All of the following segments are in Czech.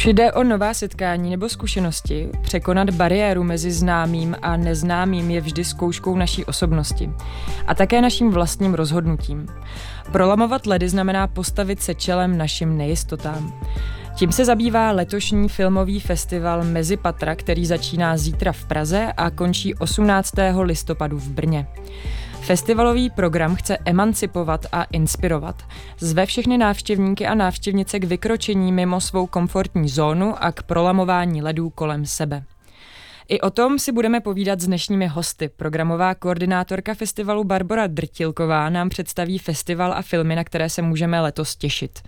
Už jde o nová setkání nebo zkušenosti, překonat bariéru mezi známým a neznámým je vždy zkouškou naší osobnosti a také naším vlastním rozhodnutím. Prolamovat ledy znamená postavit se čelem našim nejistotám. Tím se zabývá letošní filmový festival Mezipatra, který začíná zítra v Praze a končí 18. listopadu v Brně. Festivalový program chce emancipovat a inspirovat. Zve všechny návštěvníky a návštěvnice k vykročení mimo svou komfortní zónu a k prolamování ledů kolem sebe. I o tom si budeme povídat s dnešními hosty. Programová koordinátorka festivalu Barbara Drtilková nám představí festival a filmy, na které se můžeme letos těšit.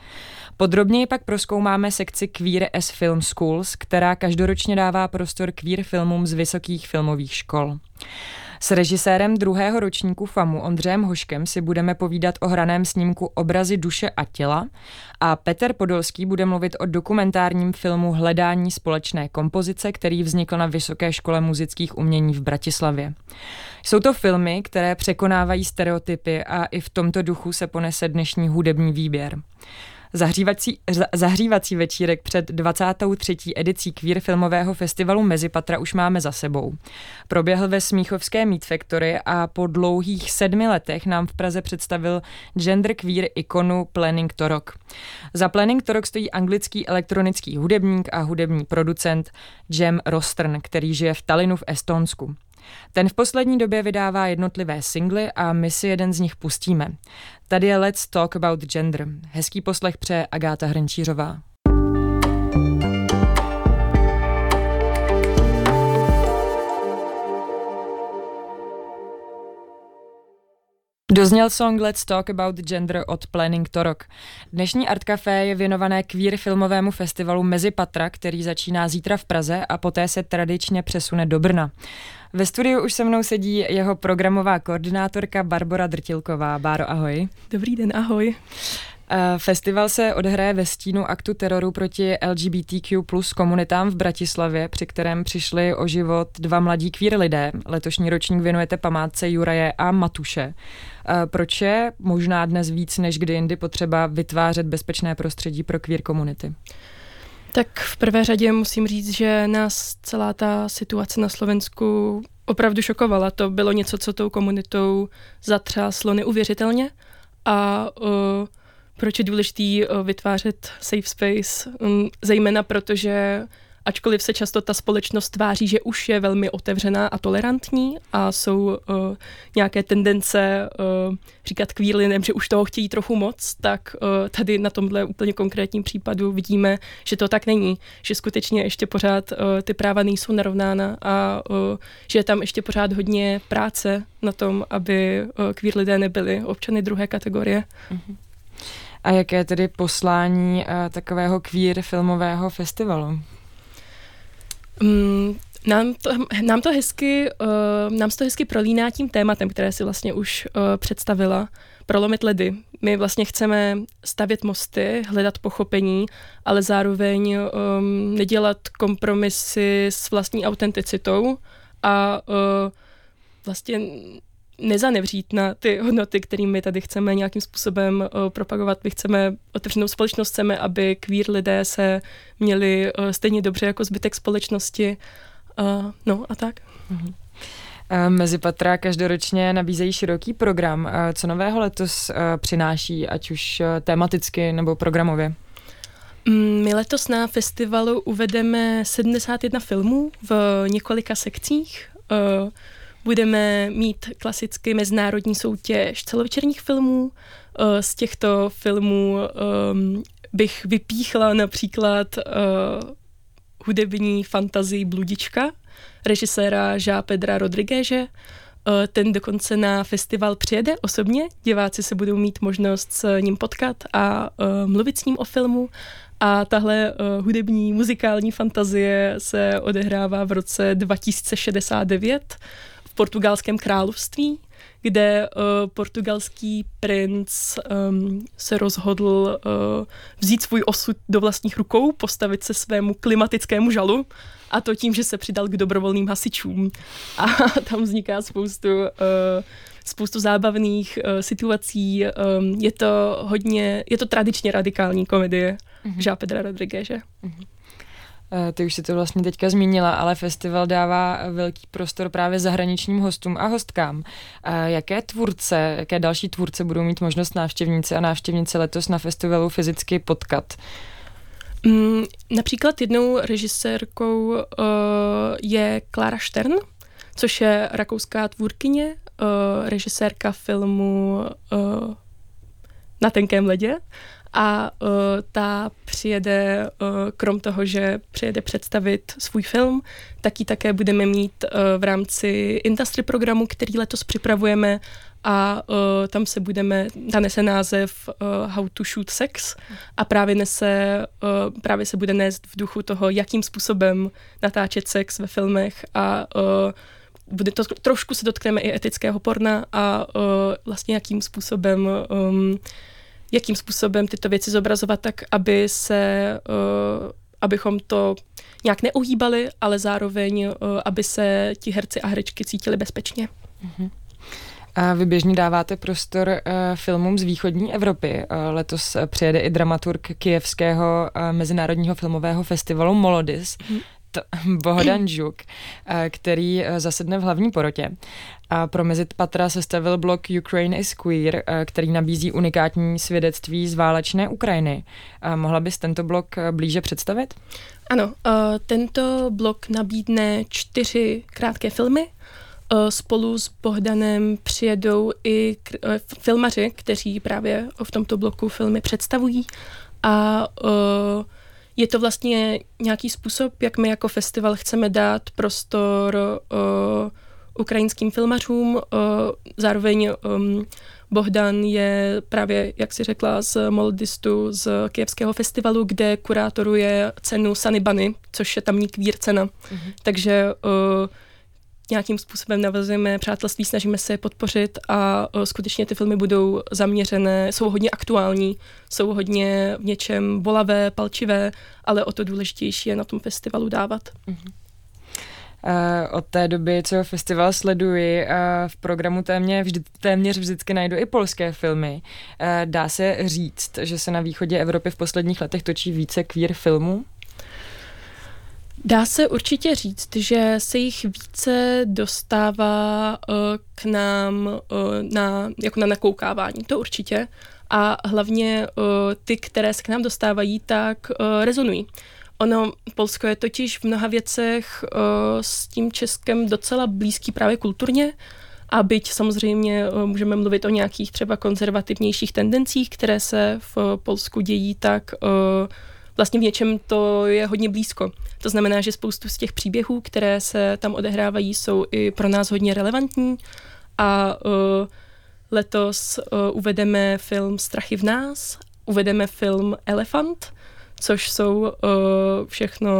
Podrobněji pak proskoumáme sekci Queer as Film Schools, která každoročně dává prostor queer filmům z vysokých filmových škol. S režisérem druhého ročníku FAMu Ondřejem Hoškem si budeme povídat o hraném snímku Obrazy duše a těla a Petr Podolský bude mluvit o dokumentárním filmu Hledání společné kompozice, který vznikl na Vysoké škole muzických umění v Bratislavě. Jsou to filmy, které překonávají stereotypy a i v tomto duchu se ponese dnešní hudební výběr. Zahřívací, zahřívací večírek před 23. edicí queer filmového festivalu Mezipatra už máme za sebou. Proběhl ve Smíchovské Meat Factory a po dlouhých sedmi letech nám v Praze představil gender queer ikonu Planning Torok. Za Planning Torok stojí anglický elektronický hudebník a hudební producent Jem Rostern, který žije v Talinu v Estonsku. Ten v poslední době vydává jednotlivé singly a my si jeden z nich pustíme. Tady je Let's Talk About Gender. Hezký poslech přeje Agáta Hrnčířová. Dozněl song Let's Talk About Gender od Planning Torok. Dnešní Art Café je věnované queer filmovému festivalu Mezipatra, který začíná zítra v Praze a poté se tradičně přesune do Brna. Ve studiu už se mnou sedí jeho programová koordinátorka Barbara Drtilková. Báro, ahoj. Dobrý den, ahoj. Eh, festival se odhraje ve stínu aktu teroru proti LGBTQ plus komunitám v Bratislavě, při kterém přišli o život dva mladí queer lidé. Letošní ročník věnujete památce Juraje a Matuše. Eh, proč je možná dnes víc než kdy jindy potřeba vytvářet bezpečné prostředí pro queer komunity? Tak v prvé řadě musím říct, že nás celá ta situace na Slovensku opravdu šokovala. To bylo něco, co tou komunitou zatřáslo neuvěřitelně a proč je důležité uh, vytvářet safe space, um, zejména protože ačkoliv se často ta společnost tváří, že už je velmi otevřená a tolerantní a jsou uh, nějaké tendence uh, říkat queer že už toho chtějí trochu moc, tak uh, tady na tomhle úplně konkrétním případu vidíme, že to tak není, že skutečně ještě pořád uh, ty práva nejsou narovnána a uh, že je tam ještě pořád hodně práce na tom, aby uh, queer lidé nebyli občany druhé kategorie. Mm-hmm. A jaké tedy poslání uh, takového queer filmového festivalu? Um, nám to, nám to hezky, uh, nám to hezky prolíná tím tématem, které si vlastně už uh, představila, prolomit ledy. My vlastně chceme stavět mosty, hledat pochopení, ale zároveň um, nedělat kompromisy s vlastní autenticitou a uh, vlastně nezanevřít na ty hodnoty, kterými tady chceme nějakým způsobem uh, propagovat. My chceme otevřenou společnost, chceme, aby queer lidé se měli uh, stejně dobře jako zbytek společnosti. Uh, no a tak. Mm-hmm. Mezipatra každoročně nabízejí široký program. Co nového letos přináší, ať už tematicky nebo programově? Mm, my letos na festivalu uvedeme 71 filmů v několika sekcích budeme mít klasicky mezinárodní soutěž celovečerních filmů. Eh, z těchto filmů um, bych vypíchla například uh, hudební fantazii Bludička režiséra Žá Pedra Rodrigueze. Uh, ten dokonce na festival přijede osobně, diváci se budou mít možnost s ním potkat a mluvit s ním o filmu. A tahle hudební muzikální fantazie se odehrává v roce 2069 v portugalském království, kde uh, portugalský princ um, se rozhodl uh, vzít svůj osud do vlastních rukou, postavit se svému klimatickému žalu a to tím, že se přidal k dobrovolným hasičům. A tam vzniká spoustu, uh, spoustu zábavných uh, situací. Um, je to hodně, je to tradičně radikální komedie mm-hmm. Žá Pedra Rodrigueze. Mm-hmm. Ty už si to vlastně teďka zmínila, ale festival dává velký prostor právě zahraničním hostům a hostkám. Jaké tvůrce, jaké další tvůrce budou mít možnost návštěvníci a návštěvníci letos na festivalu fyzicky potkat? Mm, například jednou režisérkou uh, je Klara Stern, což je rakouská tvůrkyně, uh, režisérka filmu uh, Na tenkém ledě a uh, ta přijede, uh, krom toho, že přijede představit svůj film, tak ji také budeme mít uh, v rámci industry programu, který letos připravujeme. A uh, tam se budeme, ta nese název uh, How to Shoot Sex. A právě nese, uh, právě se bude nést v duchu toho, jakým způsobem natáčet sex ve filmech. A uh, bude to, trošku se dotkneme i etického porna a uh, vlastně jakým způsobem um, jakým způsobem tyto věci zobrazovat tak, aby se, uh, abychom to nějak neuhýbali, ale zároveň, uh, aby se ti herci a herečky cítili bezpečně. Mm-hmm. A vy běžně dáváte prostor uh, filmům z východní Evropy. Uh, letos přijede i dramaturg Kijevského uh, mezinárodního filmového festivalu Molodis. Mm. Bohdan Žuk, který zasedne v hlavní porotě. A pro Mezit Patra sestavil blog Ukraine is Queer, který nabízí unikátní svědectví z válečné Ukrajiny. Mohla bys tento blog blíže představit? Ano, tento blog nabídne čtyři krátké filmy, Eh, spolu s Bohdanem přijedou i eh, filmaři, kteří právě v tomto bloku filmy představují a eh, je to vlastně nějaký způsob, jak my jako festival chceme dát prostor ukrajinským filmařům. Zároveň ehm, Bohdan je právě, jak si řekla, z Moldistu, z Kijevského festivalu, kde kurátoruje cenu Sanibany, což je tamní kvír cena. Mm-hmm. Takže uh, nějakým způsobem navazujeme přátelství, snažíme se je podpořit a skutečně ty filmy budou zaměřené, jsou hodně aktuální, jsou hodně v něčem bolavé, palčivé, ale o to důležitější je na tom festivalu dávat. Mm-hmm. Uh, od té doby, co festival sleduji, uh, v programu téměř, vždy, téměř vždycky najdu i polské filmy. Uh, dá se říct, že se na východě Evropy v posledních letech točí více queer filmů? Dá se určitě říct, že se jich více dostává uh, k nám uh, na, jako na nakoukávání, to určitě. A hlavně uh, ty, které se k nám dostávají, tak rezonují. Ono, Polsko je totiž v mnoha věcech s tím Českem docela blízký právě kulturně, a byť samozřejmě můžeme mluvit o nějakých třeba konzervativnějších tendencích, které se v Polsku dějí, tak vlastně v něčem to je hodně blízko. To znamená, že spoustu z těch příběhů, které se tam odehrávají, jsou i pro nás hodně relevantní a uh, letos uh, uvedeme film Strachy v nás, uvedeme film Elefant, což jsou uh, všechno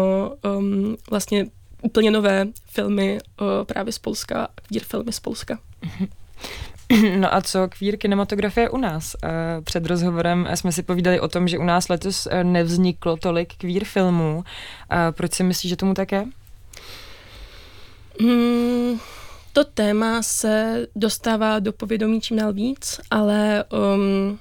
um, vlastně úplně nové filmy uh, právě z Polska, queer filmy z Polska. No a co kvír kinematografie u nás? Eh, před rozhovorem jsme si povídali o tom, že u nás letos eh, nevzniklo tolik kvír filmů. Proč si myslíš, že tomu tak je? Hmm, to téma se dostává do povědomí čím dál víc, ale um,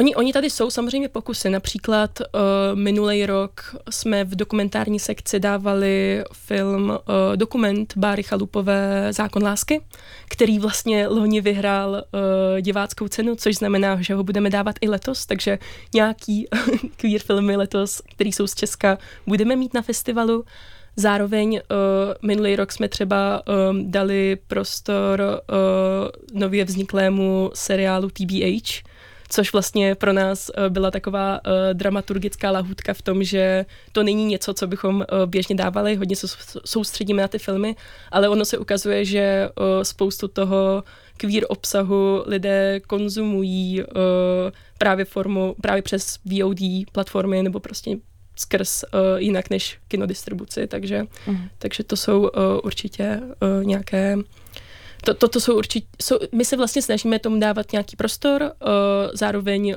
Oni, oni tady jsou samozřejmě pokusy. Například uh, minulý rok jsme v dokumentární sekci dávali film, uh, dokument Báry Chalupové Zákon lásky, který vlastně loni vyhrál uh, diváckou cenu, což znamená, že ho budeme dávat i letos, takže nějaký queer filmy letos, který jsou z Česka, budeme mít na festivalu. Zároveň uh, minulý rok jsme třeba um, dali prostor uh, nově vzniklému seriálu TBH, což vlastně pro nás eh, byla taková uh, dramaturgická lahůdka v tom, že to není něco, co bychom uh, běžně dávali, hodně se soustředíme na ty filmy, ale ono se ukazuje, že spoustu toho queer obsahu lidé konzumují právě formu, právě přes VOD platformy nebo prostě skrz uh, jinak než kinodistribuci, takže, mm. takže to jsou uh, určitě uh, nějaké to, to, to jsou určitě, jsou, my se vlastně snažíme tomu dávat nějaký prostor, uh, zároveň uh,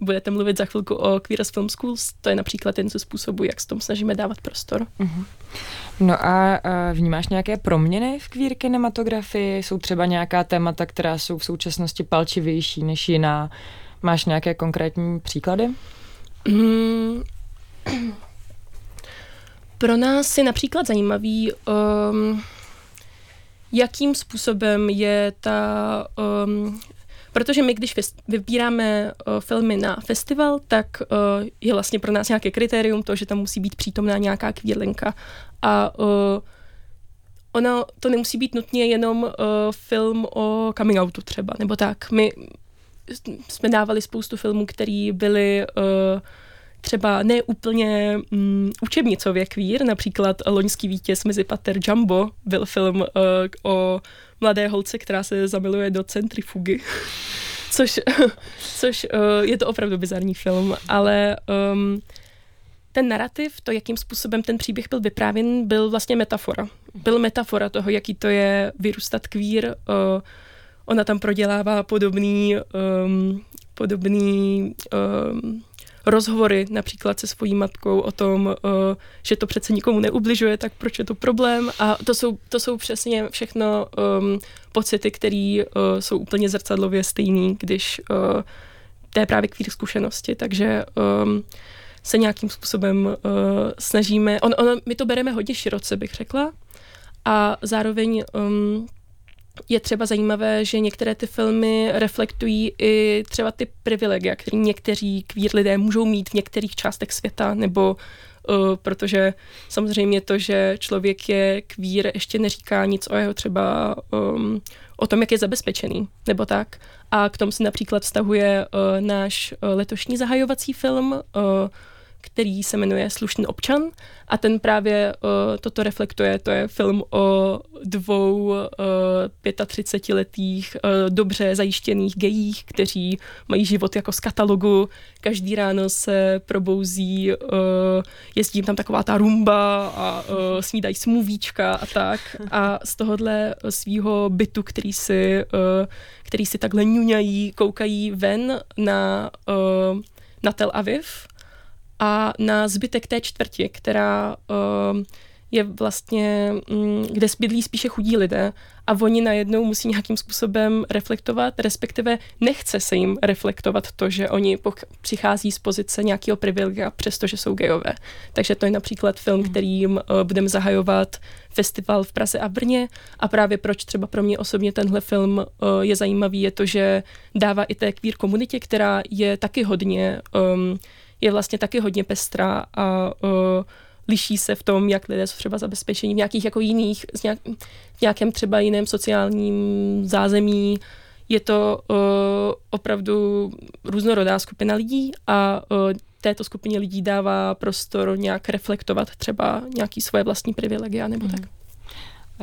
budete mluvit za chvilku o Queer as Film Schools, to je například ten ze způsobů, jak s tom snažíme dávat prostor. Uh-huh. No a uh, vnímáš nějaké proměny v queer kinematografii? Jsou třeba nějaká témata, která jsou v současnosti palčivější než jiná? Máš nějaké konkrétní příklady? Mm. Pro nás je například zajímavý, um, jakým způsobem je ta um, Protože my, když vybíráme uh, filmy na festival, tak uh, je vlastně pro nás nějaké kritérium to, že tam musí být přítomná nějaká kvílinka. A uh, ona to nemusí být nutně jenom uh, film o coming outu třeba, nebo tak. My jsme dávali spoustu filmů, které byly uh, třeba ne úplně um, učebnicově kvír, například Loňský vítěz mezi Pater Jumbo byl film uh, o mladé holce, která se zamiluje do centrifugy. což, což uh, je to opravdu bizarní film, ale um, ten narrativ, to, jakým způsobem ten příběh byl vyprávěn, byl vlastně metafora. Byl metafora toho, jaký to je vyrůstat kvír. Uh, ona tam prodělává podobný, um, podobný um, rozhovory například se svojí matkou o tom, uh, že to přece nikomu neubližuje, tak proč je to problém. A to jsou, to jsou přesně všechno um, pocity, které uh, jsou úplně zrcadlově stejný, když uh, to je právě kvír zkušenosti. Takže um, se nějakým způsobem uh, snažíme, on, on, my to bereme hodně široce, bych řekla, a zároveň um, je třeba zajímavé, že některé ty filmy reflektují i třeba ty privilegia, které někteří kvír lidé můžou mít v některých částech světa, nebo uh, protože samozřejmě to, že člověk je kvír, ještě neříká nic o jeho třeba um, o tom, jak je zabezpečený, nebo tak. A k tomu se například vztahuje uh, náš uh, letošní zahajovací film, uh, který se jmenuje Slušný občan a ten právě uh, toto reflektuje. To je film o dvou uh, 35-letých uh, dobře zajištěných gejích, kteří mají život jako z katalogu. Každý ráno se probouzí, uh, jezdí tam taková ta rumba a uh, snídají smůvíčka a tak. A z tohohle svého bytu, který si, uh, který si takhle ňuňají, koukají ven na, uh, na Tel Aviv a na zbytek té čtvrti, která uh, je vlastně, um, kde bydlí spíše chudí lidé a oni najednou musí nějakým způsobem reflektovat, respektive nechce se jim reflektovat to, že oni přichází z pozice nějakého privilegia, přestože jsou gejové. Takže to je například film, hmm. kterým uh, budeme zahajovat festival v Praze a Brně a právě proč třeba pro mě osobně tenhle film uh, je zajímavý, je to, že dává i té queer komunitě, která je taky hodně um, je vlastně taky hodně pestrá a uh, liší se v tom, jak lidé jsou třeba zabezpečení v nějakých jako jiných, nějak, v nějakém třeba jiném sociálním zázemí. Je to uh, opravdu různorodá skupina lidí a uh, této skupině lidí dává prostor nějak reflektovat třeba nějaký svoje vlastní privilegia nebo mm. tak.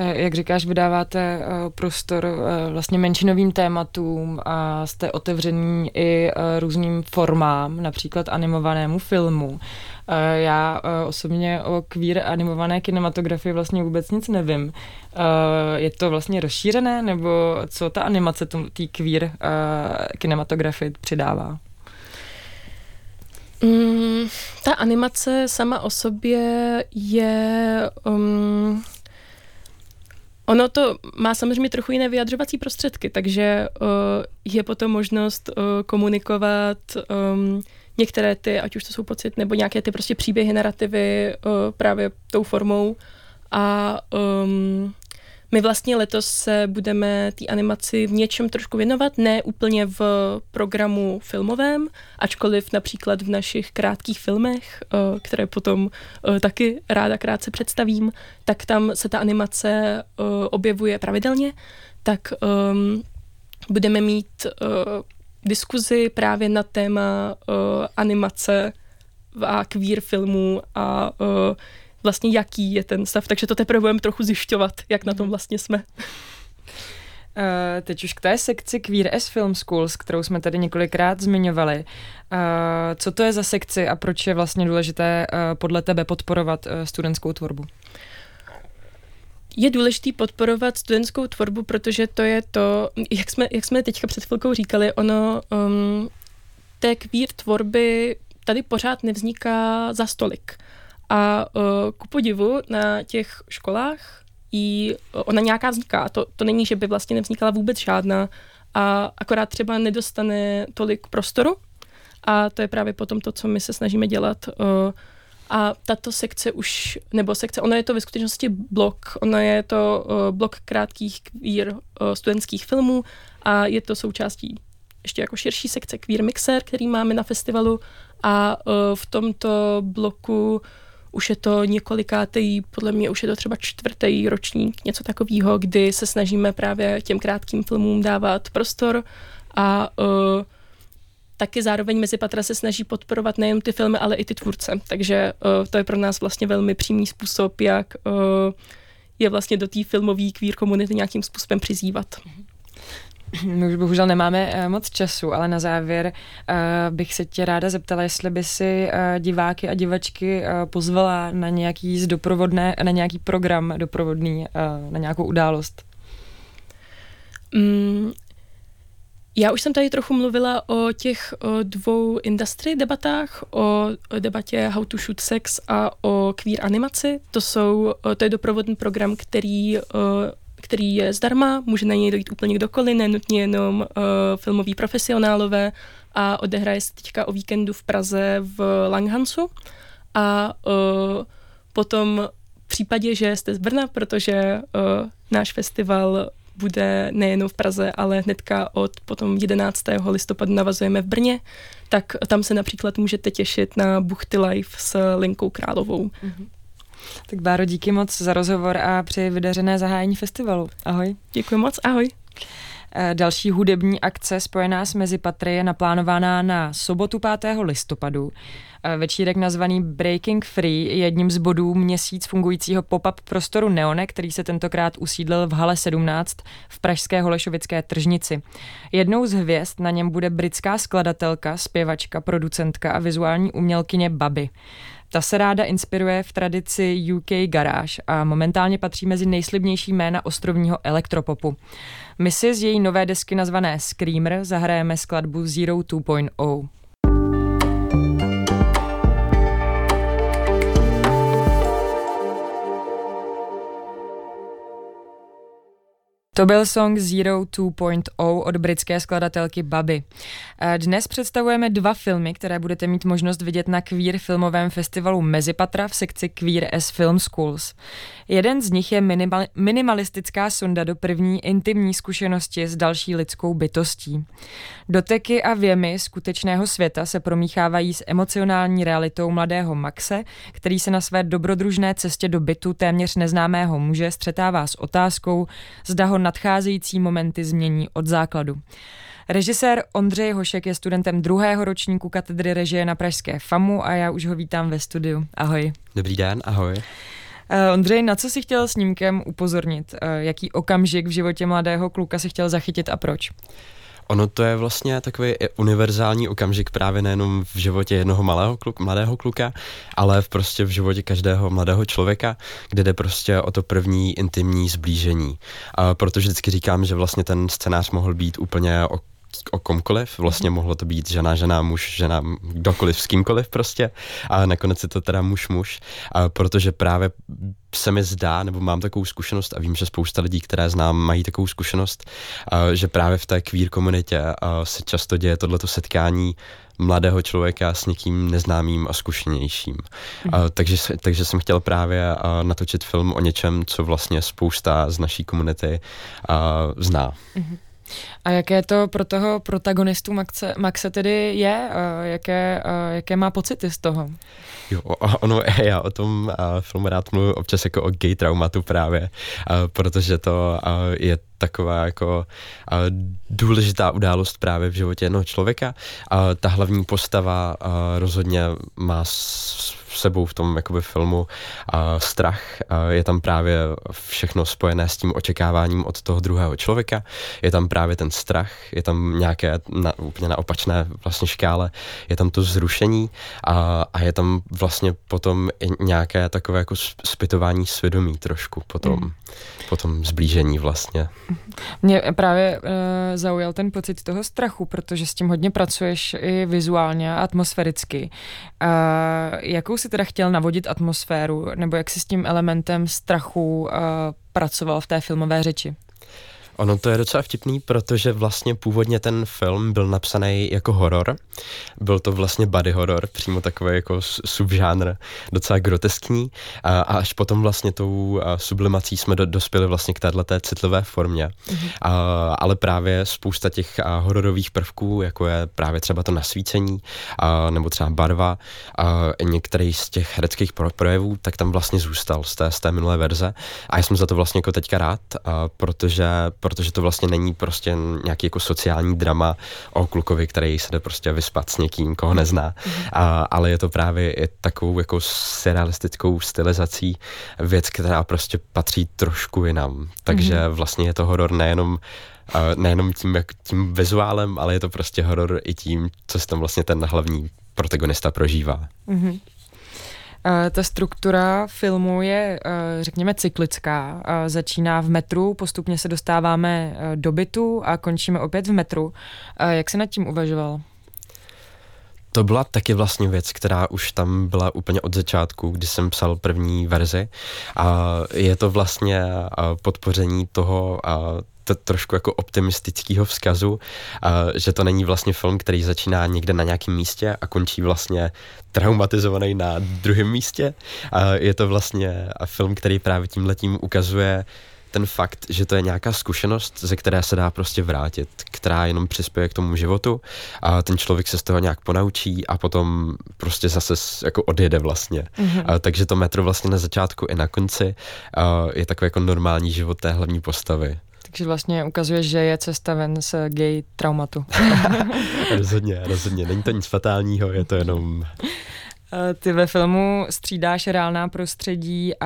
Eh, jak říkáš, vydáváte eh, prostor eh, vlastně menšinovým tématům a jste otevření i různým formám, například animovanému filmu. Já osobně o queer animované kinematografii vlastně vůbec nic nevím. Je to vlastně rozšířené, nebo co ta animace té queer kinematografii přidává? Mm, ta animace sama o sobě je um, Ono to má samozřejmě trochu jiné vyjadřovací prostředky, takže uh, je potom možnost uh, komunikovat um, některé ty, ať už to jsou pocit, nebo nějaké ty prostě příběhy, narrativy uh, právě tou formou. A um, my vlastně letos se budeme té animaci v něčem trošku věnovat, ne úplně v programu filmovém, ačkoliv například v našich krátkých filmech, eh, které potom eh, taky ráda krátce představím, tak tam se ta animace eh, objevuje pravidelně, tak um, budeme mít uh, diskuzi právě na téma uh, animace a queer filmů a uh, vlastně jaký je ten stav, takže to teprve budeme trochu zjišťovat, jak na tom mhm. vlastně jsme. Uh, teď už k té sekci Queer as Film Schools, kterou jsme tady několikrát zmiňovali. Uh, co to je za sekci a proč je vlastně důležité uh, podle tebe podporovat uh, studentskou tvorbu? Je důležité podporovat studentskou tvorbu, protože to je to, jak jsme, jak jsme teďka před chvilkou říkali, ono um, té queer tvorby tady pořád nevzniká za stolik. A uh, ku podivu na těch školách jí, ona nějaká vzniká. To, to není, že by vlastně nevznikala vůbec žádná a akorát třeba nedostane tolik prostoru a to je právě potom to, co my se snažíme dělat. A tato sekce už, nebo sekce, ono je to ve skutečnosti blok, ono je to blok krátkých queer studentských filmů a je to součástí ještě jako širší sekce Queer Mixer, který máme na festivalu a v tomto bloku už je to několikátý, podle mě už je to třeba čtvrtý ročník, něco takového, kdy se snažíme právě těm krátkým filmům dávat prostor a uh, taky zároveň mezi patra se snaží podporovat nejen ty filmy, ale i ty tvůrce. Takže uh, to je pro nás vlastně velmi přímý způsob, jak uh, je vlastně do té filmové queer komunity nějakým způsobem přizývat. My už bohužel nemáme uh, moc času, ale na závěr uh, bych se tě ráda zeptala, jestli by si uh, diváky a divačky pozvala na nějaký doprovodné, na nějaký program doprovodný, na nějakou událost. Mm, já už jsem tady trochu mluvila o těch o dvou industry debatách, o, o debatě How to Shoot Sex a o queer animaci. To, jsou, to je doprovodný program, který který je zdarma, může na něj dojít úplně kdokoliv, nenutně jenom uh, filmoví profesionálové a odehraje se teďka o víkendu v Praze v Langhansu a uh, potom v případě, že jste z Brna, protože uh, náš festival bude nejen v Praze, ale hnedka od potom 11. listopadu navazujeme v Brně, tak tam se například můžete těšit na Buchty Live s Linkou Královou. Mm-hmm. Tak Báro, díky moc za rozhovor a přeji vydařené zahájení festivalu. Ahoj. Děkuji moc, ahoj. Eh, další hudební akce spojená s Mezipatry je naplánovaná na sobotu 5. listopadu. Eh, večírek nazvaný Breaking Free je jedním z bodů měsíc fungujícího pop-up prostoru Neone, který se tentokrát usídlil v Hale 17 v pražské Holešovické tržnici. Jednou z hvězd na něm bude britská skladatelka, zpěvačka, producentka a vizuální umělkyně Baby. Ta se ráda inspiruje v tradici UK Garage a momentálně patří mezi nejslibnější jména ostrovního elektropopu. My si z její nové desky nazvané Screamer zahrajeme skladbu Zero 2.0. To byl song Zero 2.0 od britské skladatelky Baby. Eh, dnes představujeme dva filmy, které budete mít možnost vidět na Queer filmovém festivalu Mezipatra v sekci Queer as Film Schools. Jeden z nich je minimal, minimalistická sonda do první intimní zkušenosti s další lidskou bytostí. Doteky a věmy skutečného světa se promíchávají s emocionální realitou mladého Maxe, který se na své dobrodružné cestě do bytu téměř neznámého muže střetává s otázkou, zda ho nadcházející momenty změní od základu. Režisér Ondřej Hošek je studentem druhého ročníku katedry režie na Pražské FAMu a já už ho vítám ve studiu. Ahoj. Dobrý den, ahoj. Uh, Ondřej, na co si chtěl snímkem upozornit? Uh, jaký okamžik v životě mladého kluka si chtěl zachytit a proč? Ono to je vlastně takový univerzální okamžik právě nejenom v životě jednoho malého kluk, mladého kluka, ale v prostě v životě každého mladého člověka, kde jde prostě o to první intimní zblížení. A protože vždycky říkám, že vlastně ten scénář mohl být úplně o o komkoliv, vlastně mohlo to být žena, žena, muž, žena, kdokoliv s kýmkoliv prostě a nakonec je to teda muž, muž, a protože právě se mi zdá, nebo mám takovou zkušenost a vím, že spousta lidí, které znám, mají takovou zkušenost, a, že právě v té queer komunitě se často děje tohleto setkání mladého člověka s někým neznámým a zkušenějším. Mm. A, takže, takže jsem chtěl právě a, natočit film o něčem, co vlastně spousta z naší komunity a, zná. Mm. A jaké to pro toho protagonistu Maxe, Maxe tedy je? Jaké, jaké má pocity z toho? Jo, ono, já o tom filmu rád mluvím občas jako o gay traumatu právě, protože to je taková jako důležitá událost právě v životě jednoho člověka. Ta hlavní postava rozhodně má sebou v tom jakoby filmu a strach. A je tam právě všechno spojené s tím očekáváním od toho druhého člověka. Je tam právě ten strach, je tam nějaké na, úplně na opačné vlastně škále, je tam to zrušení a, a je tam vlastně potom i nějaké takové jako zpytování svědomí trošku potom, mm. potom zblížení vlastně. Mě právě uh, zaujal ten pocit toho strachu, protože s tím hodně pracuješ i vizuálně a atmosféricky. Uh, jakou si teda chtěl navodit atmosféru, nebo jak si s tím elementem strachu uh, pracoval v té filmové řeči? Ono to je docela vtipný, protože vlastně původně ten film byl napsaný jako horor. Byl to vlastně body horror, přímo takový jako subžánr, docela groteskní. A, a až potom vlastně tou sublimací jsme do, dospěli vlastně k této citlivé formě. Mm-hmm. A, ale právě spousta těch a, hororových prvků, jako je právě třeba to nasvícení, a, nebo třeba barva, a některý z těch hereckých projevů, tak tam vlastně zůstal z té, z té minulé verze. A já jsem za to vlastně jako teďka rád, a, protože protože to vlastně není prostě nějaký jako sociální drama o klukovi, který se jde prostě vyspat s někým, koho nezná, a, ale je to právě i takovou jako surrealistickou stylizací věc, která prostě patří trošku jinam. Takže mm-hmm. vlastně je to horor nejenom nejenom tím, jak, tím vizuálem, ale je to prostě horor i tím, co si tam vlastně ten hlavní protagonista prožívá. Mm-hmm. Eh, ta struktura filmu je, eh, řekněme, cyklická. Eh, začíná v metru, postupně se dostáváme do bytu a končíme opět v metru. Jak se nad tím uvažoval? To byla taky vlastně věc, která už tam byla úplně od začátku, kdy jsem psal první verzi. A je to vlastně podpoření toho, to trošku jako optimistického vzkazu, že to není vlastně film, který začíná někde na nějakém místě a končí vlastně traumatizovaný na druhém místě. Je to vlastně film, který právě tím letím ukazuje ten fakt, že to je nějaká zkušenost, ze které se dá prostě vrátit, která jenom přispěje k tomu životu a ten člověk se z toho nějak ponaučí a potom prostě zase jako odjede vlastně. Mm-hmm. A, takže to metro vlastně na začátku i na konci a, je takový jako normální život té hlavní postavy. Takže vlastně ukazuje, že je cesta ven z gay traumatu. rozhodně, rozhodně. Není to nic fatálního, je to jenom... Eh, ty ve filmu střídáš reálná prostředí a,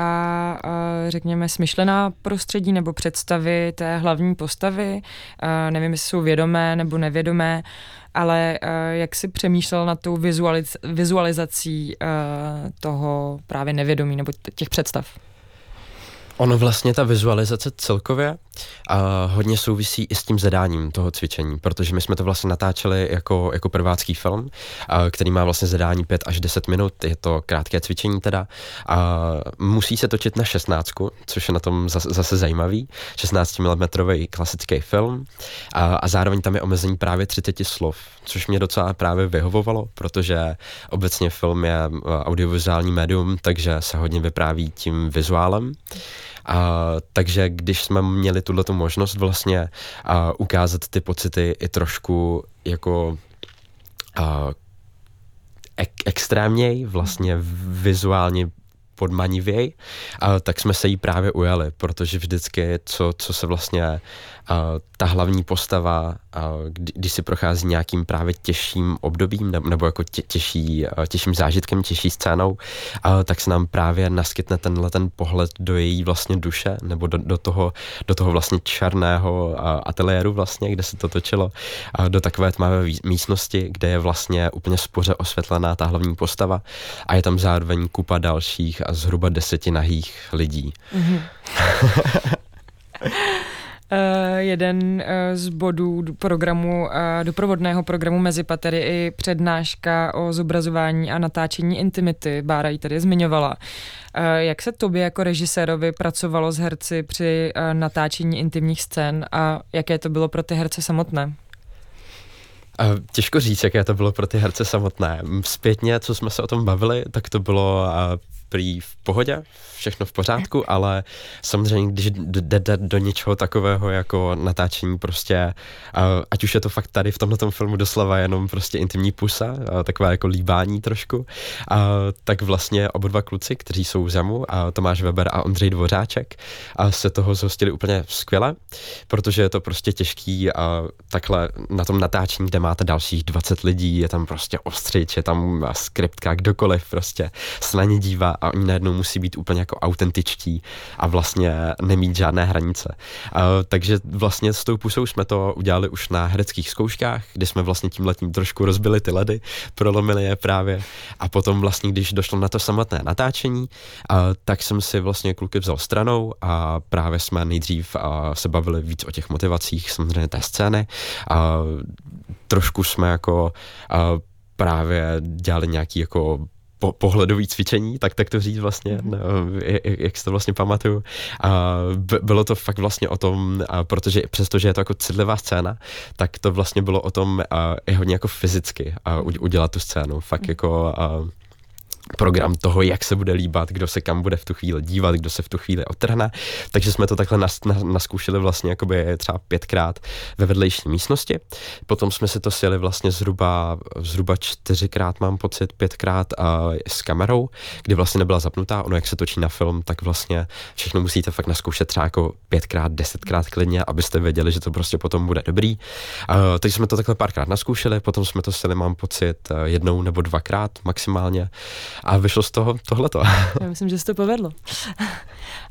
a řekněme smyšlená prostředí nebo představy té hlavní postavy. A nevím, jestli jsou vědomé nebo nevědomé, ale eh, jak jsi přemýšlel nad tou vizualiz- vizualizací eh, toho právě nevědomí nebo těch představ? Ono vlastně ta vizualizace celkově a hodně souvisí i s tím zadáním toho cvičení, protože my jsme to vlastně natáčeli jako, jako prvácký film, a, který má vlastně zadání 5 až 10 minut, je to krátké cvičení teda. A musí se točit na 16, což je na tom zase, zase zajímavý, 16 mm klasický film. A, a zároveň tam je omezení právě 30 slov, což mě docela právě vyhovovalo, protože obecně film je audiovizuální médium, takže se hodně vypráví tím vizuálem. A, takže když jsme měli tuto možnost vlastně a, ukázat ty pocity i trošku jako a, ek, extrémněji, vlastně vizuálně podmanivěj, a, tak jsme se jí právě ujali, protože vždycky, co, co se vlastně ta hlavní postava kdy, když si prochází nějakým právě těžším obdobím nebo, nebo jako tě, těžší, těžším zážitkem, těžší scénou, tak se nám právě naskytne tenhle ten pohled do její vlastně duše nebo do, do, toho, do toho vlastně černého ateliéru vlastně, kde se to točilo, do takové tmavé místnosti, kde je vlastně úplně spoře osvětlená ta hlavní postava a je tam zároveň kupa dalších a zhruba deseti nahých lidí. Mm-hmm. Uh, jeden uh, z bodů programu, uh, doprovodného programu mezi patery i přednáška o zobrazování a natáčení intimity. Bára ji tady zmiňovala. Jak se tobě jako režisérovi pracovalo s herci při natáčení intimních scén a jaké to bylo pro ty herce samotné? Těžko říct, jaké to bylo pro ty herce samotné. Zpětně, co jsme se o tom bavili, tak to bylo prý v pohodě, všechno v pořádku, ale samozřejmě, když jde do něčeho takového jako natáčení prostě, ať už je to fakt tady v tomhle filmu doslova jenom prostě intimní pusa, taková jako líbání trošku, tak vlastně oba dva kluci, kteří jsou v ZAMu, a Tomáš Weber a Ondřej Dvořáček, a se toho zhostili úplně skvěle, protože je to prostě těžký a takhle na tom natáčení, kde máte dalších 20 lidí, je tam prostě ostřič, je tam skriptka, kdokoliv prostě se na ně dívá a oni najednou musí být úplně jako autentičtí a vlastně nemít žádné hranice. Uh, takže vlastně s tou pusou jsme to udělali už na hereckých zkouškách, kdy jsme vlastně tím letím trošku rozbili ty ledy, prolomili je právě a potom vlastně, když došlo na to samotné natáčení, uh, tak jsem si vlastně kluky vzal stranou a právě jsme nejdřív uh, se bavili víc o těch motivacích samozřejmě té scény. Uh, trošku jsme jako právě dělali nějaký jako po, pohledový cvičení, tak tak to říct vlastně, no, jak, jak si to vlastně pamatuju. A bylo to fakt vlastně o tom, a protože přestože je to jako citlivá scéna, tak to vlastně bylo o tom a, i hodně jako fyzicky a udělat tu scénu. Fakt mm-hmm. jako a, program toho, jak se bude líbat, kdo se kam bude v tu chvíli dívat, kdo se v tu chvíli otrhne. Takže jsme to takhle nas, nas, naskoušeli vlastně jakoby třeba pětkrát ve vedlejší místnosti. Potom jsme si to sjeli vlastně zhruba, zhruba čtyřikrát, mám pocit, pětkrát uh, s kamerou, kdy vlastně nebyla zapnutá. Ono, jak se točí na film, tak vlastně všechno musíte fakt naskoušet třeba jako pětkrát, desetkrát klidně, abyste věděli, že to prostě potom bude dobrý. Uh, takže jsme to takhle párkrát naskoušeli, potom jsme to sjeli, mám pocit, jednou nebo dvakrát maximálně a vyšlo z toho tohleto. Já myslím, že se to povedlo.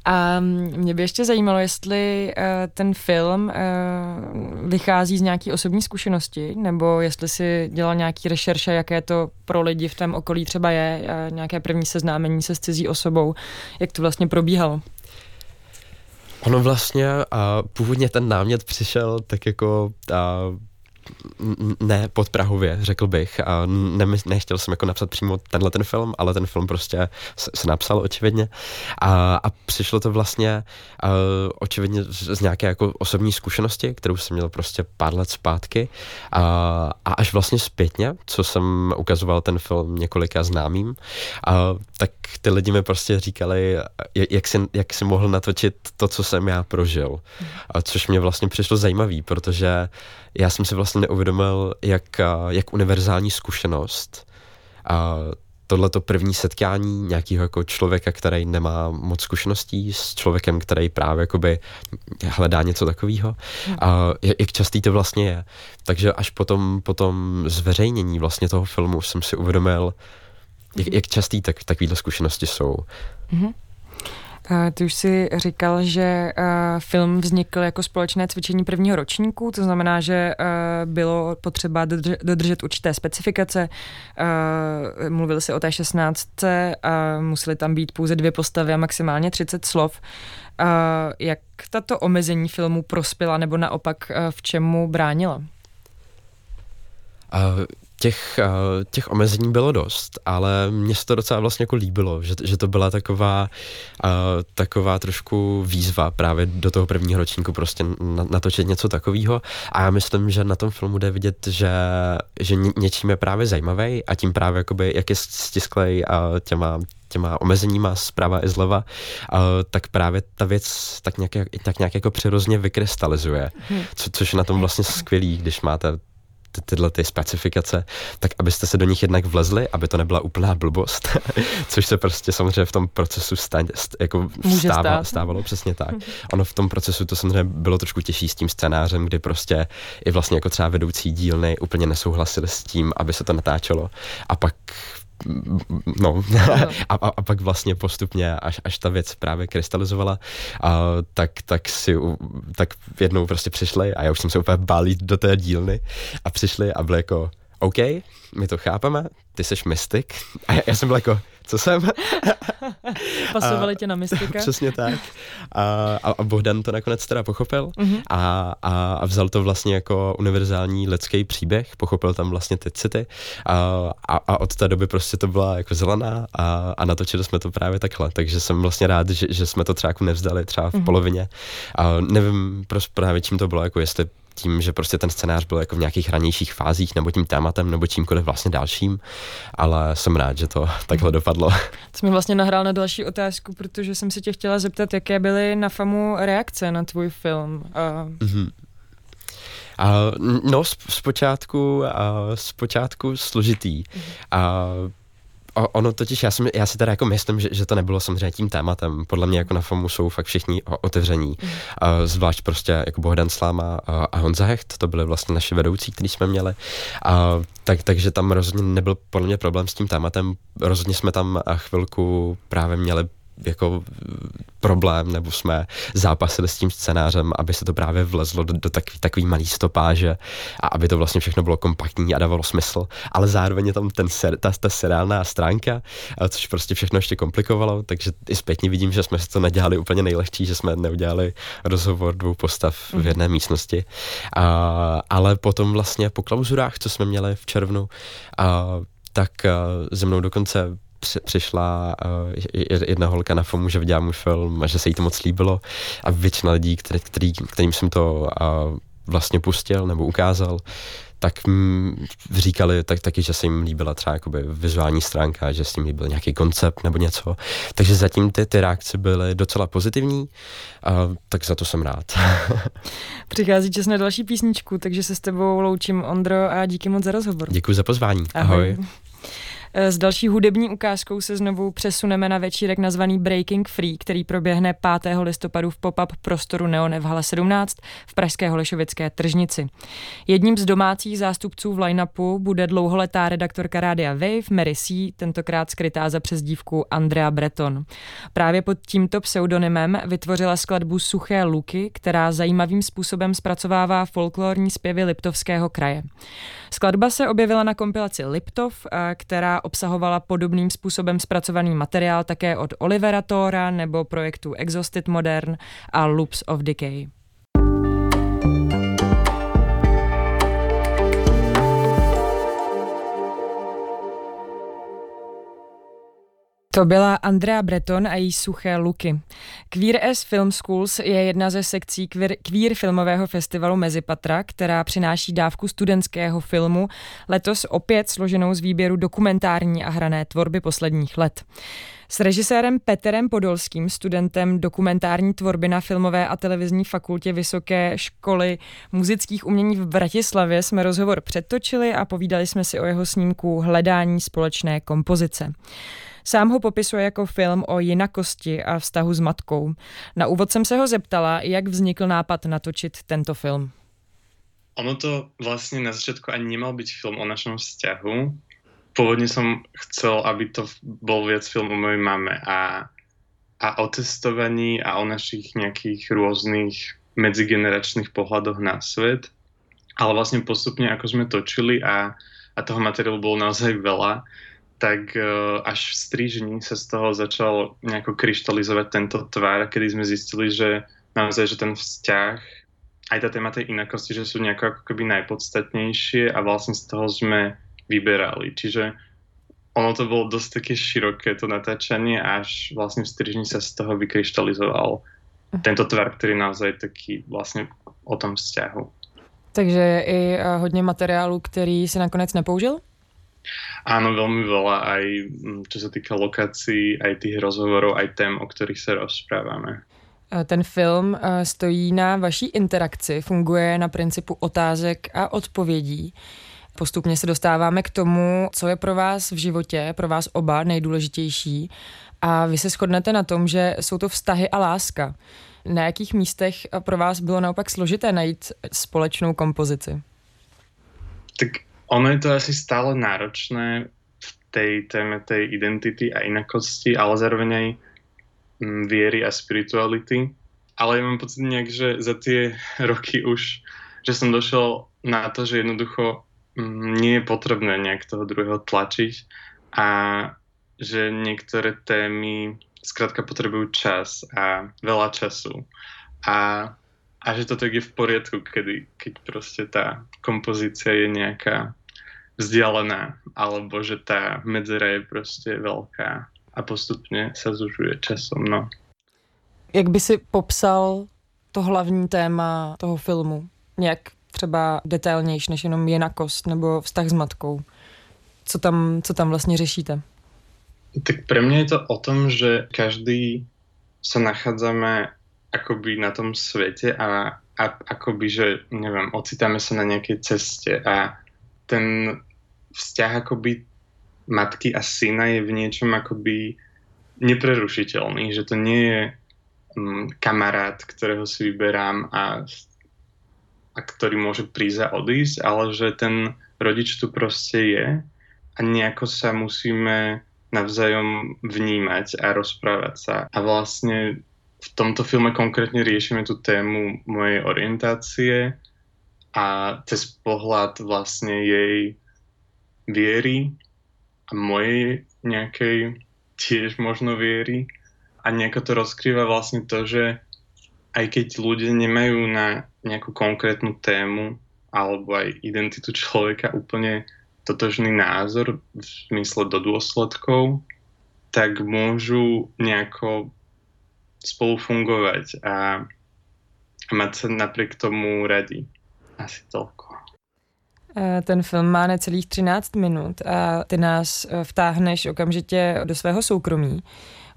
A mě by ještě zajímalo, jestli uh, ten film uh, vychází z nějaké osobní zkušenosti, nebo jestli si dělal nějaký rešerše, jaké to pro lidi v tom okolí třeba je, uh, nějaké první seznámení se s cizí osobou, jak to vlastně probíhalo. Ono vlastně, a původně ten námět přišel tak jako a, ne podprahově, řekl bych. A ne, nechtěl jsem jako napsat přímo tenhle ten film, ale ten film prostě se napsal očividně. A, a přišlo to vlastně uh, očividně z, z nějaké jako osobní zkušenosti, kterou jsem měl prostě pár let zpátky. A, a až vlastně zpětně, co jsem ukazoval ten film několika známým, a, tak ty lidi mi prostě říkali, jak si, jak si mohl natočit to, co jsem já prožil. A což mě vlastně přišlo zajímavý, protože já jsem si vlastně neuvědomil, jak, jak univerzální zkušenost a tohleto první setkání nějakého jako člověka, který nemá moc zkušeností s člověkem, který právě jakoby hledá něco takového. A jak častý to vlastně je. Takže až potom, potom zveřejnění vlastně toho filmu jsem si uvědomil, jak, jak častý tak, takovýhle zkušenosti jsou. Mm-hmm. Ty už si říkal, že film vznikl jako společné cvičení prvního ročníku, to znamená, že bylo potřeba dodržet určité specifikace. Mluvili si o té 16. A museli tam být pouze dvě postavy a maximálně 30 slov. Jak tato omezení filmu prospěla nebo naopak v čemu bránila? Těch, eh, těch omezení bylo dost, ale mně se to docela vlastně jako líbilo, že, že to byla taková, uh, taková trošku výzva právě do toho prvního ročníku prostě natočit něco takového a já myslím, že na tom filmu jde vidět, že, že ně, něčím je právě zajímavý a tím právě jakoby, jak je stisklej a těma těma omezeníma zprava i zleva, uh, tak právě ta věc tak nějak, tak nějak jako přirozeně vykrystalizuje, hmm. co, což je na tom vlastně skvělý, když máte ty, tyhle ty specifikace, tak abyste se do nich jednak vlezli, aby to nebyla úplná blbost, což se prostě samozřejmě v tom procesu stane, jako stává, stávalo přesně tak. Ono v tom procesu to samozřejmě bylo trošku těžší s tím scénářem, kdy prostě i vlastně jako třeba vedoucí dílny úplně nesouhlasili s tím, aby se to natáčelo. A pak no, a, a, a pak vlastně postupně, až, až ta věc právě krystalizovala, a, tak, tak si, tak jednou prostě přišli a já už jsem se úplně bál do té dílny a přišli a byli jako, OK, my to chápeme, ty jsi mystik. A já, já jsem byl jako, co jsem? Pasovali tě na mystika. Přesně tak. A, a Bohdan to nakonec teda pochopil mm-hmm. a, a, a vzal to vlastně jako univerzální lidský příběh, pochopil tam vlastně ty city a, a, a od té doby prostě to byla jako zelená a, a natočili jsme to právě takhle, takže jsem vlastně rád, že, že jsme to třeba jako nevzdali třeba v mm-hmm. polovině. A nevím prostě právě čím to bylo, jako jestli tím, že prostě ten scénář byl jako v nějakých ranějších fázích, nebo tím tématem, nebo čímkoliv vlastně dalším, ale jsem rád, že to takhle dopadlo. To jsme vlastně nahrál na další otázku, protože jsem se tě chtěla zeptat, jaké byly na FAMu reakce na tvůj film. Uh... Mm-hmm. Uh, no, zpočátku, uh, zpočátku složitý. Uh, O, ono totiž, já, jsem, já si teda jako myslím, že, že to nebylo samozřejmě tím tématem. Podle mě jako na FAMu jsou fakt všichni otevření. Mm. Uh, zvlášť prostě jako Bohdan Sláma a, a Honza Hecht, to byly vlastně naši vedoucí, který jsme měli. Uh, tak, takže tam rozhodně nebyl podle mě problém s tím tématem. Rozhodně jsme tam chvilku právě měli jako problém, nebo jsme zápasili s tím scénářem, aby se to právě vlezlo do, do takový, takový malý stopáže a aby to vlastně všechno bylo kompaktní a dávalo smysl, ale zároveň je tam ten ser, ta, ta seriálná stránka, což prostě všechno ještě komplikovalo, takže i zpětně vidím, že jsme si to nedělali úplně nejlehčí, že jsme neudělali rozhovor dvou postav v mhm. jedné místnosti, a, ale potom vlastně po klauzurách, co jsme měli v červnu, a, tak a, ze mnou dokonce přišla uh, jedna holka na FOMu, že viděla můj film a že se jí to moc líbilo a většina lidí, který, který, kterým jsem to uh, vlastně pustil nebo ukázal, tak říkali tak, taky, že se jim líbila třeba jakoby vizuální stránka, že s tím líbil nějaký koncept nebo něco. Takže zatím ty, ty reakce byly docela pozitivní, a, tak za to jsem rád. Přichází čas na další písničku, takže se s tebou loučím, Ondro, a díky moc za rozhovor. Děkuji za pozvání. Ahoj. Ahoj. S další hudební ukázkou se znovu přesuneme na večírek nazvaný Breaking Free, který proběhne 5. listopadu v pop-up prostoru Neone v hale 17 v Pražské Holešovické tržnici. Jedním z domácích zástupců v line-upu bude dlouholetá redaktorka rádia Wave Mary C., tentokrát skrytá za přezdívku Andrea Breton. Právě pod tímto pseudonymem vytvořila skladbu Suché luky, která zajímavým způsobem zpracovává folklorní zpěvy Liptovského kraje. Skladba se objevila na kompilaci Liptov, která obsahovala podobným způsobem zpracovaný materiál také od Olivera Tora nebo projektu Exhausted Modern a Loops of Decay. To byla Andrea Breton a její suché luky. Queer as Film Schools je jedna ze sekcí queer, queer filmového festivalu Mezipatra, která přináší dávku studentského filmu, letos opět složenou z výběru dokumentární a hrané tvorby posledních let. S režisérem Peterem Podolským, studentem dokumentární tvorby na filmové a televizní fakultě Vysoké školy muzických umění v Bratislavě jsme rozhovor předtočili a povídali jsme si o jeho snímku Hledání společné kompozice. Sám ho popisuje jako film o jinakosti a vztahu s matkou. Na úvod jsem se ho zeptala, jak vznikl nápad natočit tento film. Ono to vlastně na začátku ani nemal být film o našem vzťahu. Původně jsem chcel, aby to byl věc film o mojej mame a, a o testovaní a o našich nějakých různých medzigeneračných pohľadoch na svet. Ale vlastně postupně, ako sme točili a, a toho materiálu bolo naozaj veľa, tak e, až v strížni sa z toho začal nejako kryštalizovať tento tvár, kedy sme zistili, že naozaj, že ten vzťah, aj tá téma tej inakosti, že sú nejako ako keby najpodstatnejšie a vlastne z toho sme vyberali. Čiže ono to bolo dosť také široké to natáčanie, až vlastne v strížni sa z toho vykryštalizoval tento tvar, ktorý naozaj taký vlastne o tom vzťahu. Takže je i e, hodně materiálu, který si nakonec nepoužil? Áno, veľmi veľa, aj mm, čo sa týka lokácií, aj tých rozhovorov, aj tém, o ktorých sa rozprávame. Ten film e, stojí na vaší interakci, funguje na principu otázek a odpovědí. Postupně se dostáváme k tomu, co je pro vás v životě, pro vás oba nejdůležitější. A vy se shodnete na tom, že jsou to vztahy a láska. Na jakých místech pro vás bylo naopak složité najít společnou kompozici? Tak ono je to asi stále náročné v tej téme tej identity a inakosti, ale zároveň aj mm, viery a spirituality. Ale ja mám pocit nejak, že za tie roky už, že som došel na to, že jednoducho mm, nie je potrebné nejak toho druhého tlačiť a že niektoré témy zkrátka potrebujú čas a veľa času. A, a že to tak je v poriadku, kedy, keď proste tá kompozícia je nejaká vzdialená, alebo že tá medzera je prostě velká a postupně se zužuje časom. No. Jak by si popsal to hlavní téma toho filmu? Nějak třeba detailnější než jenom jinakost nebo vztah s matkou? Co tam, co tam vlastně řešíte? Tak pre mňa je to o tom, že každý sa nachádzame akoby na tom svete a, a akoby, že neviem, ocitáme sa na nejakej ceste a ten vzťah akoby matky a syna je v niečom akoby neprerušiteľný, že to nie je um, kamarát, ktorého si vyberám a, a ktorý môže prísť a odísť, ale že ten rodič tu proste je a nejako sa musíme navzájom vnímať a rozprávať sa. A vlastne v tomto filme konkrétne riešime tú tému mojej orientácie a cez pohľad vlastne jej viery a mojej nejakej tiež možno viery a nejako to rozkrýva vlastne to, že aj keď ľudia nemajú na nejakú konkrétnu tému alebo aj identitu človeka úplne totožný názor v zmysle do dôsledkov, tak môžu nejako spolu fungovať a, a mať sa napriek tomu radi. Asi toľko. Eh, ten film má necelých 13 minut a ty nás eh, vtáhneš okamžitě do svého soukromí.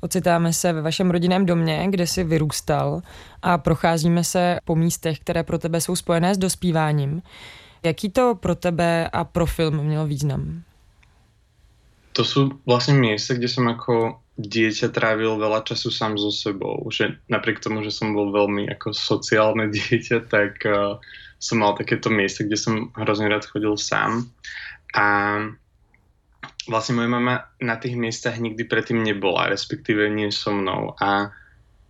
Ocitáme se ve vašem rodinném domě, kde jsi vyrůstal a procházíme se po místech, které pro tebe jsou spojené s dospíváním. Jaký to pro tebe a pro film mělo význam? To sú vlastne miesta, kde som ako dieťa trávil veľa času sám so sebou. Že napriek tomu, že som bol veľmi ako sociálne dieťa, tak uh, som mal takéto miesta, kde som hrozne rád chodil sám. A vlastne moja mama na tých miestach nikdy predtým nebola, respektíve nie so mnou. A,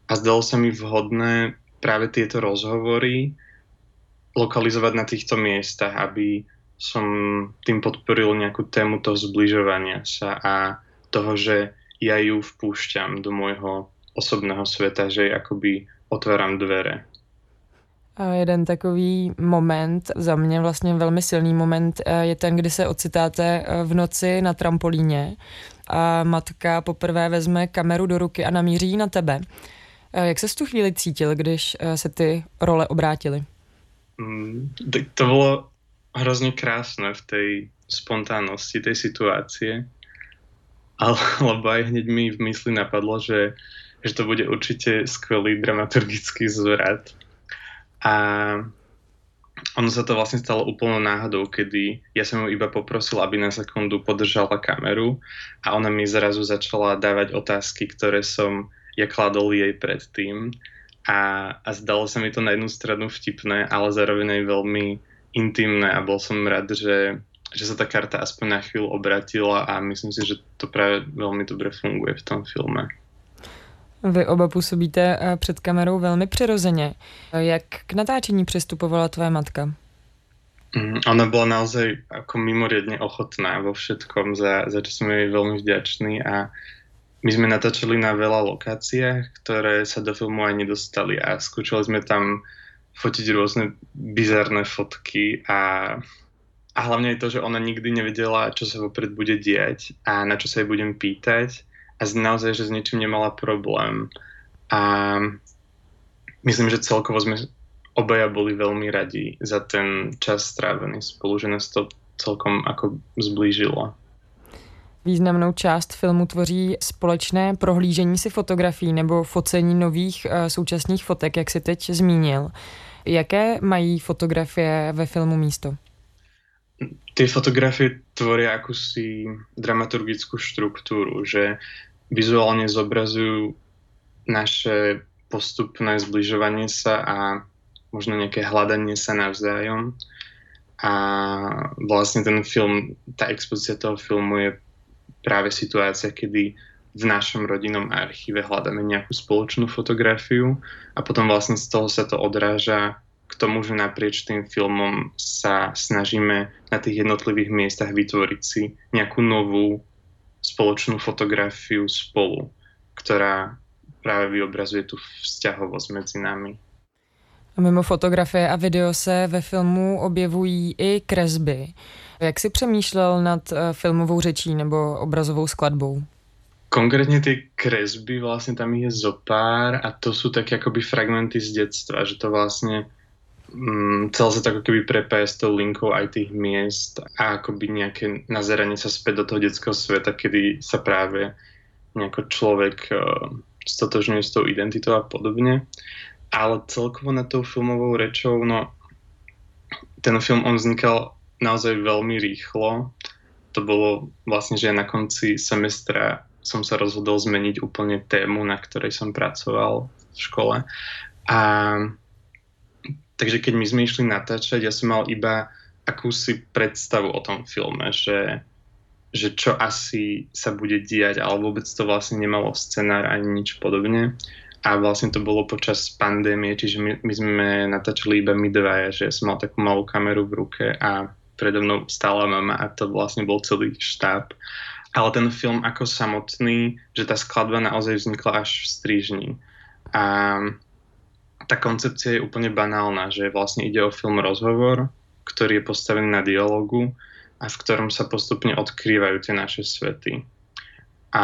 a zdalo sa mi vhodné práve tieto rozhovory lokalizovať na týchto miestach, aby som tým podporil nejakú tému toho zbližovania sa a toho, že ja ju vpúšťam do môjho osobného sveta, že akoby otváram dvere. A jeden takový moment, za mě vlastně velmi silný moment, eh, je ten, kdy se ocitáte eh, v noci na trampolíně a matka poprvé vezme kameru do ruky a namíří na tebe. Eh, jak se v tu chvíli cítil, když se ty role obrátily? Mm, to bylo hrozně krásné v té spontánnosti té situácie. Alebo aj hneď mi v mysli napadlo, že, že to bude určite skvelý dramaturgický zvrat. A ono sa to vlastne stalo úplnou náhodou, kedy ja som ju iba poprosil, aby na sekundu podržala kameru a ona mi zrazu začala dávať otázky, ktoré som ja kladol jej predtým. A, a zdalo sa mi to na jednu stranu vtipné, ale zároveň aj veľmi intimné a bol som rád, že, že sa tá karta aspoň na chvíľu obratila a myslím si, že to práve veľmi dobre funguje v tom filme. Vy oba působíte eh, před kamerou velmi přirozeně. Jak k natáčení přistupovala tvoje matka? Mm, ona bola naozaj ako mimoriadne ochotná vo všetkom, za, za čo som jej veľmi vďačný a my sme natáčali na veľa lokáciách, ktoré sa do filmu aj nedostali a skúšali sme tam fotiť rôzne bizarné fotky a, a hlavne aj to, že ona nikdy nevedela, čo sa vopred bude diať a na čo sa jej budem pýtať a naozaj, že s niečím nemala problém. A myslím, že celkovo sme obaja boli veľmi radi za ten čas strávený spolu, že nás to celkom ako zblížilo. Významnou část filmu tvoří společné prohlížení si fotografií nebo focení nových uh, současných fotek, jak si teď zmínil. Jaké mají fotografie ve filmu místo? Tie fotografie tvoria akúsi dramaturgickú štruktúru, že vizuálne zobrazujú naše postupné zbližovanie sa a možno nejaké hľadanie sa navzájom. A vlastne ten film, tá expozícia toho filmu je práve situácia, kedy v našom rodinnom archíve hľadáme nejakú spoločnú fotografiu a potom vlastne z toho sa to odráža k tomu, že naprieč tým filmom sa snažíme na tých jednotlivých miestach vytvoriť si nejakú novú spoločnú fotografiu spolu, ktorá práve vyobrazuje tu vzťahovosť medzi nami. A mimo fotografie a video se ve filmu objevují i kresby. Jak si přemýšlel nad eh, filmovou řečí nebo obrazovou skladbou? Konkrétne tie kresby, vlastne tam je zopár a to sú také akoby fragmenty z detstva, že to vlastne mm, celé sa to ako keby prepája s tou linkou aj tých miest a akoby nejaké nazeranie sa späť do toho detského sveta, kedy sa práve nejako človek uh, stotožňuje s tou identitou a podobne. Ale celkovo na tou filmovou rečou, no ten film on vznikal naozaj veľmi rýchlo. To bolo vlastne, že na konci semestra som sa rozhodol zmeniť úplne tému, na ktorej som pracoval v škole. A takže keď my sme išli natáčať, ja som mal iba akúsi predstavu o tom filme, že, že čo asi sa bude diať, ale vôbec to vlastne nemalo scenár ani nič podobne. A vlastne to bolo počas pandémie, čiže my, my sme natáčali iba my dvaja, že som mal takú malú kameru v ruke a predo mnou stála mama a to vlastne bol celý štáb ale ten film ako samotný, že tá skladba naozaj vznikla až v strížni. A tá koncepcia je úplne banálna, že vlastne ide o film rozhovor, ktorý je postavený na dialogu a v ktorom sa postupne odkrývajú tie naše svety. A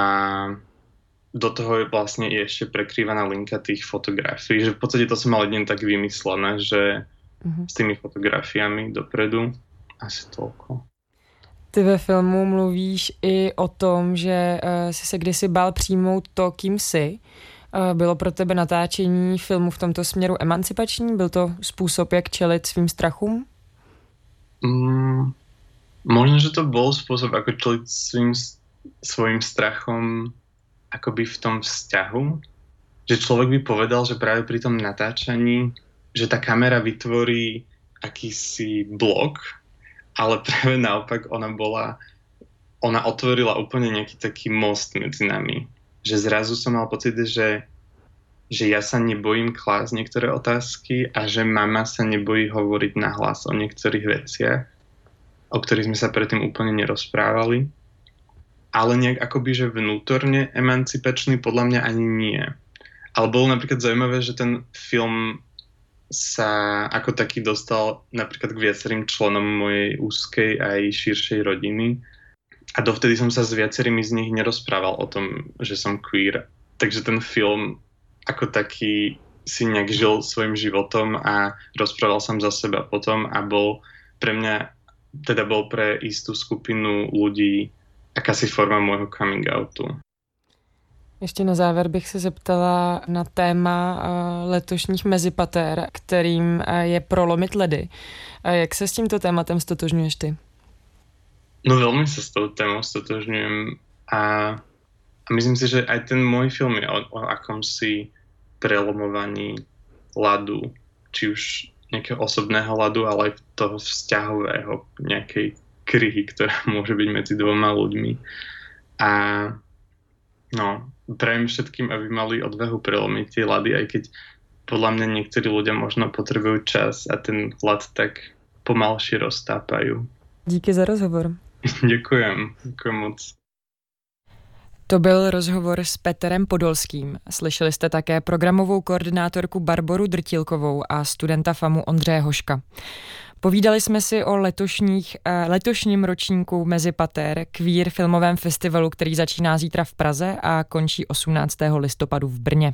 do toho je vlastne ešte prekrývaná linka tých fotografií, že v podstate to som mal jedne tak vymyslené, že mm-hmm. s tými fotografiami dopredu asi toľko. Ty ve filmu mluvíš i o tom, že uh, jsi se kdysi bál přijmout to, kým jsi. Uh, bylo pro tebe natáčení filmu v tomto směru emancipační? Byl to způsob, jak čelit svým strachům? Mm, možno, že to bol spôsob, ako čeliť svým, svojim strachom akoby v tom vzťahu. Že človek by povedal, že práve pri tom natáčaní, že tá kamera vytvorí akýsi blok, ale práve naopak ona bola, ona otvorila úplne nejaký taký most medzi nami. Že zrazu som mal pocit, že že ja sa nebojím klásť niektoré otázky a že mama sa nebojí hovoriť nahlas o niektorých veciach, o ktorých sme sa predtým úplne nerozprávali. Ale nejak akoby, že vnútorne emancipačný podľa mňa ani nie. Ale bolo napríklad zaujímavé, že ten film sa ako taký dostal napríklad k viacerým členom mojej úzkej aj širšej rodiny. A dovtedy som sa s viacerými z nich nerozprával o tom, že som queer. Takže ten film ako taký si nejak žil svojim životom a rozprával som za seba potom a bol pre mňa, teda bol pre istú skupinu ľudí akási forma môjho coming outu. Ještě na závěr bych se zeptala na téma eh, letošních mezipatér, kterým eh, je prolomit ledy. Jak se s tímto tématem stotožňuješ ty? No veľmi sa s tou témou stotožňujem a a myslím si, že aj ten môj film je o, o akomsi prelomovaní ladu, či už nejakého osobného ladu, ale aj toho vzťahového, nejakej kryhy, ktorá môže byť medzi dvoma ľuďmi. A no, prajem všetkým, aby mali odvahu prelomiť tie lady, aj keď podľa mňa niektorí ľudia možno potrebujú čas a ten lad tak pomalšie roztápajú. Díky za rozhovor. Děkujem, děkujem moc. To byl rozhovor s Petrem Podolským. Slyšeli jste také programovou koordinátorku Barboru Drtilkovou a studenta FAMu Ondřeje Hoška. Povídali jsme si o letošních, eh, letošním ročníku Mezipater, queer filmovém festivalu, který začíná zítra v Praze a končí 18. listopadu v Brně.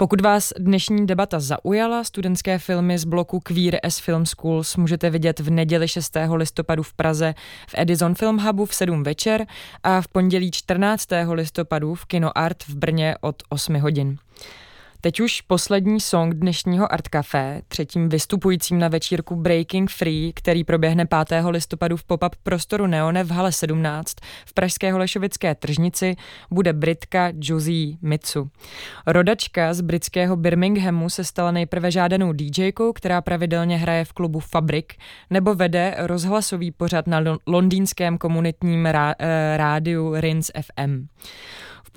Pokud vás dnešní debata zaujala, studentské filmy z bloku Queer as Film Schools můžete vidět v neděli 6. listopadu v Praze v Edison Film Hubu v 7 večer a v pondělí 14. listopadu v Kino Art v Brně od 8 hodin. Teď už poslední song dnešního Art Café, třetím vystupujícím na večírku Breaking Free, který proběhne 5. listopadu v pop-up prostoru Neone v hale 17 v pražské Holešovické tržnici, bude Britka Josie Mitsu. Rodačka z britského Birminghamu se stala nejprve žádanou DJkou, která pravidelně hraje v klubu Fabrik, nebo vede rozhlasový pořad na londýnském komunitním eh, rádiu Rins FM.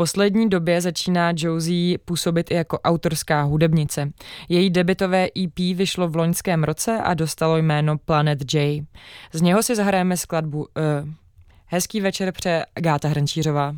Poslední době začíná Josie působit i jako autorská hudebnice. Její debitové EP vyšlo v loňském roce a dostalo jméno Planet J. Z něho si zahrajeme skladbu uh, Hezký večer pře Gáta Hrnčířová.